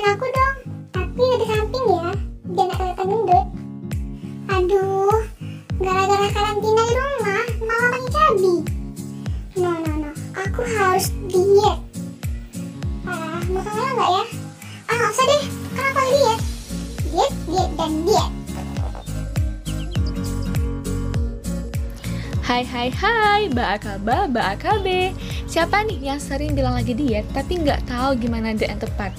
fotoin aku dong. Tapi dari samping ya, biar gak kelihatan gendut. Aduh, gara-gara karantina di rumah, malah makin cabi. No, no, no, aku harus diet. Ah, mau kamera nggak ya? Ah, nggak usah deh, lagi diet. Diet, diet, dan diet. Hai hai hai, Mbak Akaba, Mbak AKB Siapa nih yang sering bilang lagi diet tapi nggak tahu gimana diet yang tepat?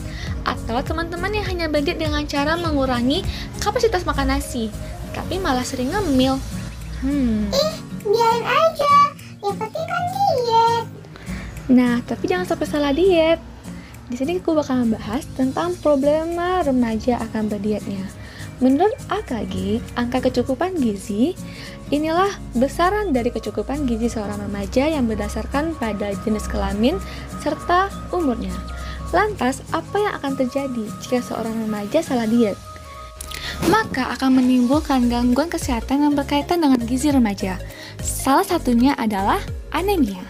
Atau teman-teman yang hanya berdiet dengan cara mengurangi kapasitas makan nasi Tapi malah sering ngemil Hmm, Ih, biarin aja. Yang penting kan diet. nah tapi jangan sampai salah diet di sini aku bakal membahas tentang problema remaja akan berdietnya. Menurut AKG, angka kecukupan gizi inilah besaran dari kecukupan gizi seorang remaja yang berdasarkan pada jenis kelamin serta umurnya. Lantas, apa yang akan terjadi jika seorang remaja salah diet? Maka akan menimbulkan gangguan kesehatan yang berkaitan dengan gizi remaja. Salah satunya adalah anemia.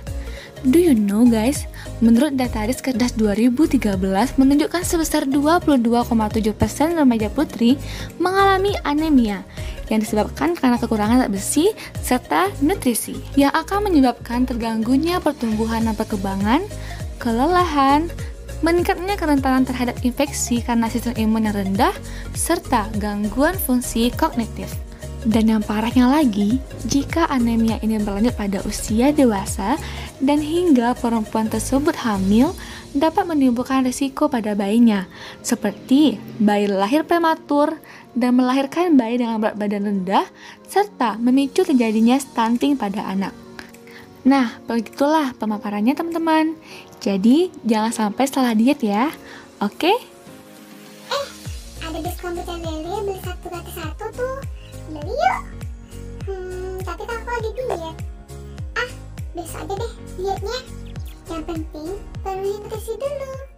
Do you know guys, menurut data Riskerdas 2013 menunjukkan sebesar 22,7% remaja putri mengalami anemia yang disebabkan karena kekurangan zat besi serta nutrisi yang akan menyebabkan terganggunya pertumbuhan dan perkembangan, kelelahan, meningkatnya kerentanan terhadap infeksi karena sistem imun yang rendah, serta gangguan fungsi kognitif. Dan yang parahnya lagi, jika anemia ini berlanjut pada usia dewasa dan hingga perempuan tersebut hamil, dapat menimbulkan risiko pada bayinya, seperti bayi lahir prematur dan melahirkan bayi dengan berat badan rendah, serta memicu terjadinya stunting pada anak. Nah, begitulah pemaparannya teman-teman. Jadi, jangan sampai salah diet ya. Oke? Eh, ada diskon lele beli satu gratis satu tuh. Beli yuk. Hmm, tapi kan aku lagi diet. Ah, besok aja deh dietnya. Yang penting penuhi nutrisi dulu.